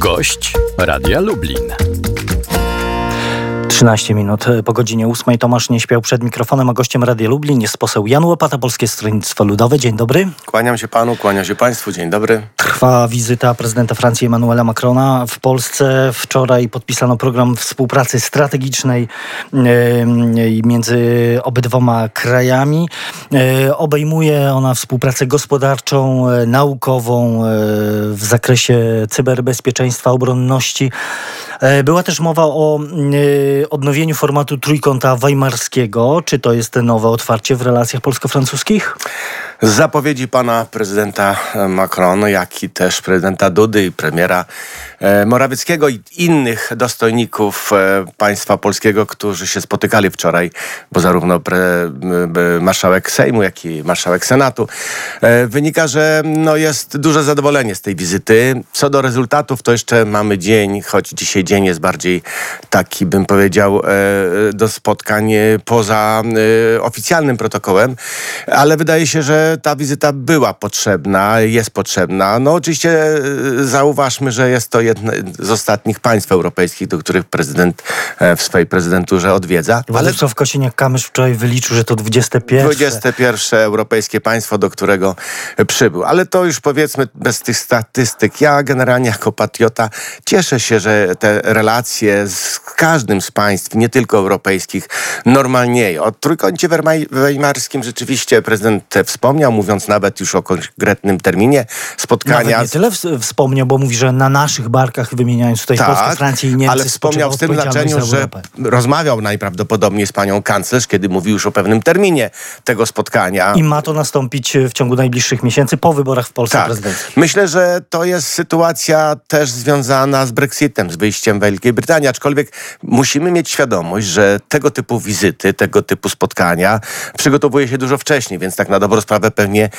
Gość Radia Lublin. 13 minut po godzinie 8. Tomasz nie śpiał przed mikrofonem, a gościem Radia Lublin jest poseł Jan Łopata, Polskie Stronnictwo Ludowe. Dzień dobry. Kłaniam się panu, kłaniam się państwu. Dzień dobry. Trwa wizyta prezydenta Francji Emmanuela Macrona w Polsce. Wczoraj podpisano program współpracy strategicznej między obydwoma krajami. E, obejmuje ona współpracę gospodarczą, e, naukową e, w zakresie cyberbezpieczeństwa, obronności. Była też mowa o odnowieniu formatu trójkąta weimarskiego. Czy to jest nowe otwarcie w relacjach polsko-francuskich? Zapowiedzi pana prezydenta Macron, jak i też prezydenta Dudy i premiera e, Morawieckiego i innych dostojników e, państwa polskiego, którzy się spotykali wczoraj, bo zarówno pre, marszałek Sejmu, jak i marszałek Senatu, e, wynika, że no jest duże zadowolenie z tej wizyty. Co do rezultatów, to jeszcze mamy dzień, choć dzisiaj dzień jest bardziej taki, bym powiedział, do spotkań poza oficjalnym protokołem, ale wydaje się, że ta wizyta była potrzebna, jest potrzebna. No oczywiście e, zauważmy, że jest to jedno z ostatnich państw europejskich, do których prezydent e, w swojej prezydenturze odwiedza. Władysław Kosiniak-Kamysz wczoraj wyliczył, że to 21. 21 europejskie państwo, do którego przybył. Ale to już powiedzmy bez tych statystyk. Ja generalnie jako patriota cieszę się, że te relacje z każdym z państw, nie tylko europejskich, normalnieją. O trójkącie weimarskim rzeczywiście prezydent wspomniał, wspomniał, mówiąc nawet już o konkretnym terminie spotkania. Nawet nie tyle wspomniał, bo mówi, że na naszych barkach, wymieniając tutaj tak, Polskę, Francję i Niemcy, ale wspomniał w tym znaczeniu, że rozmawiał najprawdopodobniej z panią kanclerz, kiedy mówił już o pewnym terminie tego spotkania. I ma to nastąpić w ciągu najbliższych miesięcy po wyborach w Polsce tak. prezydenckich. Myślę, że to jest sytuacja też związana z Brexitem, z wyjściem Wielkiej Brytanii, aczkolwiek musimy mieć świadomość, że tego typu wizyty, tego typu spotkania przygotowuje się dużo wcześniej, więc tak na dobrą sprawę pewnie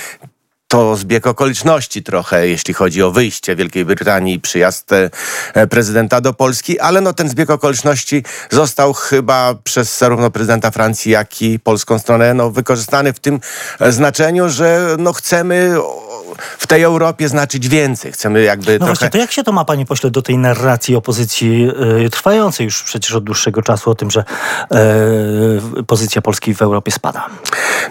to zbieg okoliczności trochę, jeśli chodzi o wyjście Wielkiej Brytanii przyjazd e, prezydenta do Polski, ale no ten zbieg okoliczności został chyba przez zarówno prezydenta Francji, jak i polską stronę no, wykorzystany w tym e, znaczeniu, że no chcemy w tej Europie znaczyć więcej. Chcemy jakby no trochę... Właśnie, to jak się to ma, panie pośle, do tej narracji opozycji yy, trwającej już przecież od dłuższego czasu o tym, że yy, pozycja Polski w Europie spada?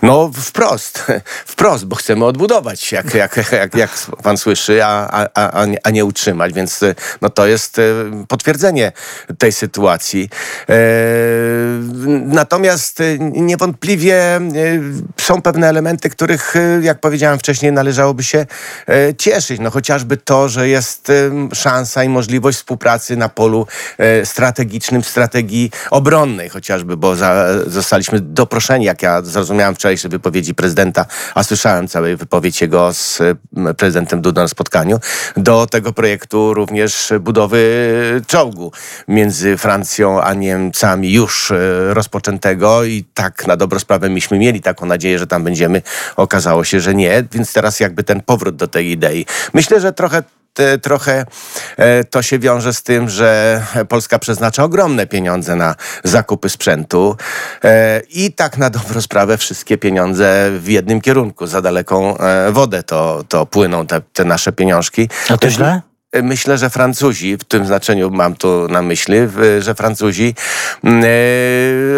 No wprost, wprost, bo chcemy odbudować, jak, jak, jak, jak pan słyszy, a, a, a, nie utrzymać, więc no to jest e, potwierdzenie tej sytuacji. E, natomiast niewątpliwie są pewne elementy, których, jak powiedziałem wcześniej, należałoby się e, cieszyć. No chociażby to, że jest szansa i możliwość współpracy na polu e, strategicznym, strategii obronnej chociażby, bo za, zostaliśmy doproszeni, jak ja zrozumiałem wczorajsze wypowiedzi prezydenta, a słyszałem całej wypowiedź jego z prezydentem Dudą na spotkaniu, do tego projektu również budowy czołgu między Francją a Niemcami już e, rozpoczętego i tak na dobrą sprawę myśmy mieli taką nadzieję, że tam będziemy. Okazało się, że nie, więc teraz jakby ten powrót do tej idei. Myślę, że trochę trochę e, to się wiąże z tym, że Polska przeznacza ogromne pieniądze na zakupy sprzętu e, i tak na dobrą sprawę wszystkie pieniądze w jednym kierunku, za daleką e, wodę to, to płyną te, te nasze pieniążki. A to źle? Myślę, że Francuzi, w tym znaczeniu mam tu na myśli, że Francuzi mm,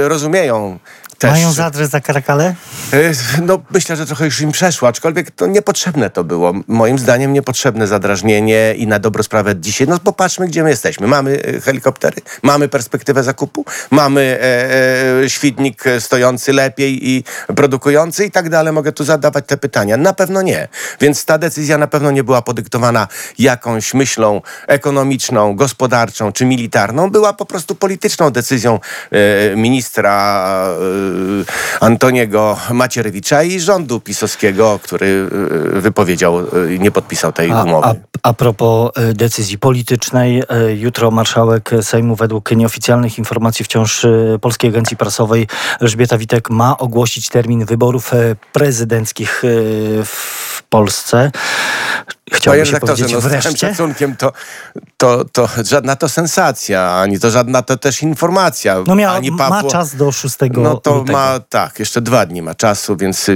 rozumieją też. Mają zadrę za Karakale? E, no myślę, że trochę już im przeszło, aczkolwiek to niepotrzebne to było. Moim zdaniem niepotrzebne zadrażnienie i na dobrą sprawę dzisiaj. No popatrzmy, gdzie my jesteśmy. Mamy e, helikoptery, mamy perspektywę zakupu, mamy e, e, świdnik stojący lepiej i produkujący i tak dalej. Mogę tu zadawać te pytania. Na pewno nie. Więc ta decyzja na pewno nie była podyktowana jakąś myślą ekonomiczną, gospodarczą czy militarną. Była po prostu polityczną decyzją e, ministra e, Antoniego Macierewicza i rządu pisowskiego, który y, wypowiedział i y, nie podpisał tej a, umowy. A, a propos decyzji politycznej, jutro marszałek Sejmu według nieoficjalnych informacji wciąż Polskiej Agencji Prasowej Elżbieta Witek ma ogłosić termin wyborów prezydenckich w Polsce. Chciałbym Panie redaktorze, no, z całym szacunkiem to, to, to żadna to sensacja, ani to żadna to też informacja. No miała, ani ma czas do 6 No to lutego. ma, tak, jeszcze dwa dni ma czasu, więc y,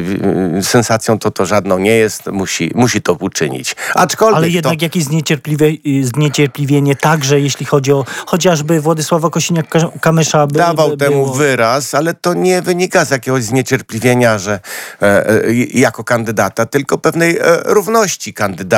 y, sensacją to to żadną nie jest, musi, musi to uczynić. Aczkolwiek Ale to... jednak jakieś zniecierpliwie, zniecierpliwienie także, jeśli chodzi o chociażby Władysława Kosiniak-Kamysza. By, dawał by temu było. wyraz, ale to nie wynika z jakiegoś zniecierpliwienia, że e, e, jako kandydata, tylko pewnej e, równości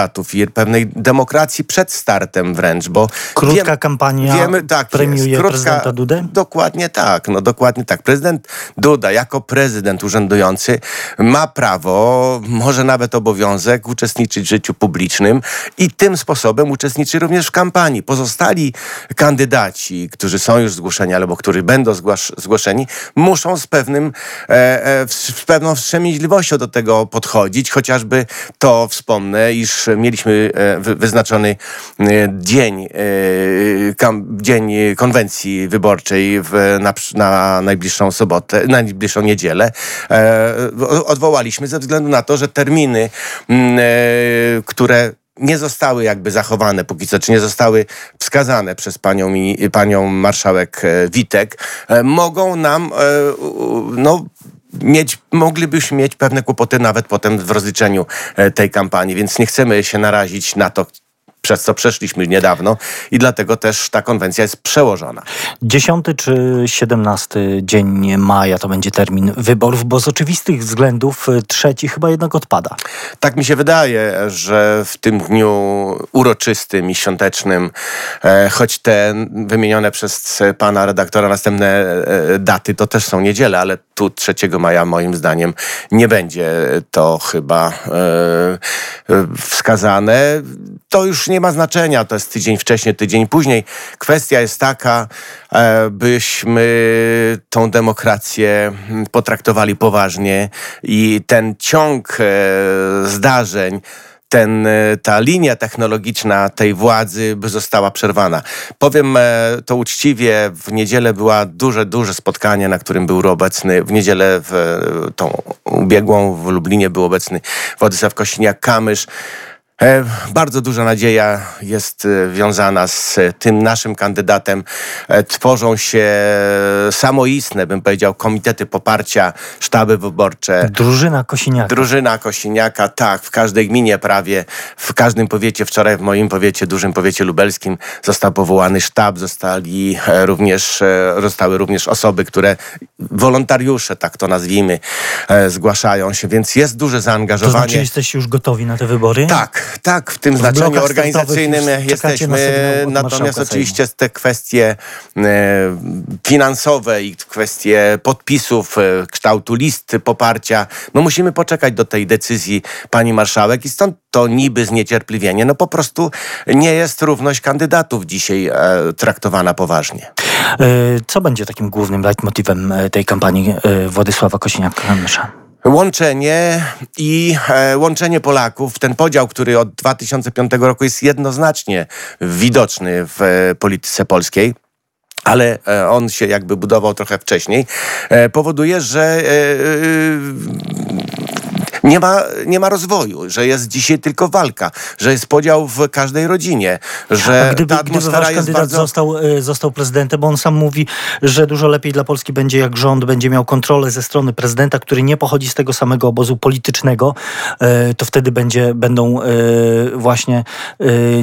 kandydatów i pewnej demokracji przed startem wręcz, bo Krótka wiem- kampania wiemy, tak premiuje jest. Krótka- prezydenta Dudę? Dokładnie tak, no dokładnie tak. Prezydent Duda jako prezydent urzędujący ma prawo, może nawet obowiązek uczestniczyć w życiu publicznym i tym sposobem uczestniczy również w kampanii. Pozostali kandydaci, którzy są już zgłoszeni albo którzy będą zgłasz, zgłoszeni, muszą z pewnym, e, e, z pewną wstrzemięźliwością do tego podchodzić, chociażby to wspomnę, iż mieliśmy e, wy, wyznaczony e, dzień, e, dzień konwencji wyborczej w, na, na najbliższą sobotę, na najbliższą niedzielę. Odwołaliśmy ze względu na to, że terminy, mm, które nie zostały jakby zachowane póki co, czy nie zostały wskazane przez panią, panią marszałek Witek, mogą nam no, mieć, moglibyśmy mieć pewne kłopoty nawet potem w rozliczeniu e, tej kampanii, więc nie chcemy się narazić na to, przez co przeszliśmy niedawno i dlatego też ta konwencja jest przełożona. 10 czy 17 dzień maja to będzie termin wyborów, bo z oczywistych względów y, trzeci chyba jednak odpada. Tak mi się wydaje, że w tym dniu uroczystym i świątecznym, e, choć te wymienione przez pana redaktora następne e, daty to też są niedziele, ale tu 3 maja moim zdaniem nie będzie to chyba e, e, wskazane. To już nie ma znaczenia, to jest tydzień wcześniej, tydzień później. Kwestia jest taka, e, byśmy tą demokrację potraktowali poważnie i ten ciąg zdarzeń, ten, e, ta linia technologiczna tej władzy by została przerwana. Powiem e, to uczciwie, w niedzielę była duże, duże spotkanie, na którym był obecny, w niedzielę w e, tą ubiegłą w Lublinie był obecny Władysław Kosiniak-Kamysz. E, Bardzo duża nadzieja jest e, wiązana z e, tym naszym kandydatem. Tworzą się samoistne, bym powiedział, komitety poparcia, sztaby wyborcze. Drużyna Kosiniaka. Drużyna Kosiniaka, tak, w każdej gminie prawie, w każdym powiecie, wczoraj w moim powiecie, dużym powiecie lubelskim został powołany sztab, zostali również, zostały również osoby, które, wolontariusze, tak to nazwijmy, e, zgłaszają się, więc jest duże to zaangażowanie. znaczy jesteście już gotowi na te wybory? Tak, tak, w tym W znaczeniu organizacyjnym na jesteśmy. od Natomiast oczywiście te kwestie e, finansowe i kwestie podpisów, e, kształtu listy poparcia, no musimy poczekać do tej decyzji pani marszałek i stąd to niby zniecierpliwienie. No po prostu nie jest równość kandydatów dzisiaj traktowana poważnie. Y, Co będzie takim głównym leitmotivem y, tej kampanii y, Władysława Kosiniaka-Kamysza? Łączenie i e, łączenie Polaków, ten podział, który od 2005 roku jest jednoznacznie widoczny w e, polityce polskiej. Ale e, on się jakby budował trochę wcześniej, e, powoduje, że e, e, nie ma, nie ma rozwoju, że jest dzisiaj tylko walka, że jest podział w każdej rodzinie, że A gdyby, ta gdyby wasz jest kandydat bardzo... został, y, został prezydentem, bo on sam mówi, że dużo lepiej dla Polski będzie, jak rząd będzie miał kontrolę ze strony prezydenta, który nie pochodzi z tego samego obozu politycznego, y, to wtedy będzie, będą y, właśnie,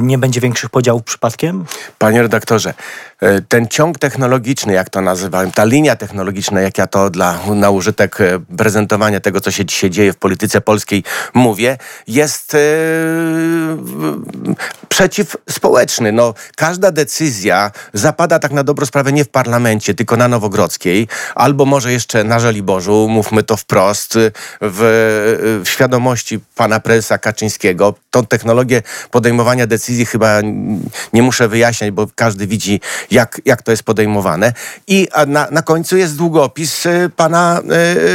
nie będzie większych podziałów przypadkiem? Panie redaktorze, ten ciąg technologiczny, jak to nazywałem, ta linia technologiczna, jak ja to dla, na użytek prezentowania tego, co się dzisiaj dzieje w polityce polskiej mówię, jest e, przeciwspołeczny. No, każda decyzja zapada tak na dobrą sprawę nie w parlamencie, tylko na Nowogrodzkiej, albo może jeszcze na Żoliborzu, mówmy to wprost, w, w świadomości pana prezesa Kaczyńskiego. Tą technologię podejmowania decyzji chyba nie muszę wyjaśniać, bo każdy widzi, jak, jak to jest podejmowane. I na, na końcu jest długopis y, pana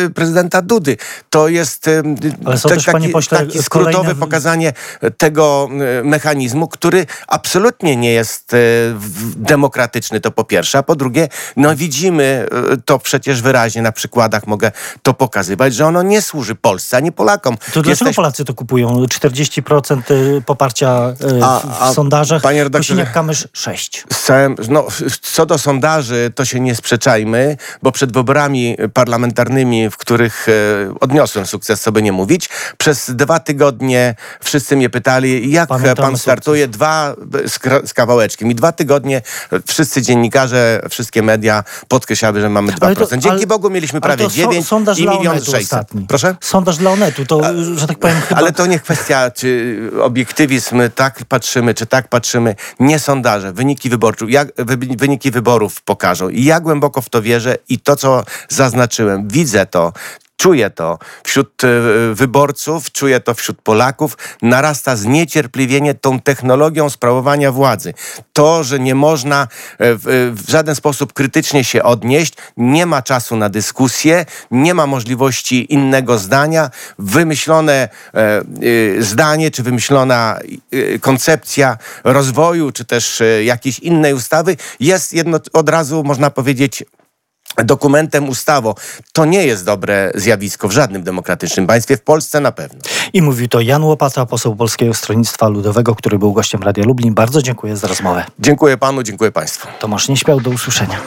y, prezydenta Dudy. To jest y, Ale są też, panie pośle, taki skrótowe kolejne- pokazanie tego y, mechanizmu, który absolutnie nie jest e, w- demokratyczny, to po pierwsze, a po drugie, no widzimy e, to przecież wyraźnie na przykładach, mogę to pokazywać, że ono nie służy Polsce, ani Polakom. To dlaczego Jesteś- Polacy to kupują? 40% y, poparcia y, A- w, a, w sondażach, panie redaktorze- Kosiniak-Kamysz 6. Z całym, no, co do sondaży, to się nie sprzeczajmy, bo przed wyborami parlamentarnymi, w których e, odniosłem sukces, co by nie mówić, przez dwa tygodnie wszyscy mnie pytali, jak Pamiętamy pan startuje, dwa z, z kawałeczkiem. I dwa tygodnie wszyscy dziennikarze, wszystkie media podkreślały, że mamy 2%. Ale to- Dzięki ale- Bogu mieliśmy prawie to so- 9 sondaż i milion Onetu 600. ostatni. Proszę? Sondaż dla Onetu, to, że tak powiem, chyba... Ale to nie kwestia, czy obiektywizm, tak patrzymy, czy tak patrzymy. Nie sondaże, wyniki wyborczych, jak, wy, wyniki wyborów pokażą. I ja głęboko w to wierzę i to, co zaznaczyłem, widzę to. Czuję to wśród e, wyborców, czuję to wśród Polaków. Narasta zniecierpliwienie tą technologią sprawowania władzy. To, że nie można e, w, w żaden sposób krytycznie się odnieść, nie ma czasu na dyskusję, nie ma możliwości innego zdania. Wymyślone e, zdanie, czy wymyślona koncepcja rozwoju, czy też e, jakiejś innej ustawy jest jedno, od razu, można powiedzieć, dokumentem, ustawą. To nie jest dobre zjawisko w żadnym demokratycznym państwie, w Polsce na pewno. I mówił to Jan Łopata, poseł Polskiego Stronnictwa Ludowego, który był gościem Radia Lublin. Bardzo dziękuję za rozmowę. Dziękuję panu, dziękuję państwu. Tomasz Nieśmiał, do usłyszenia.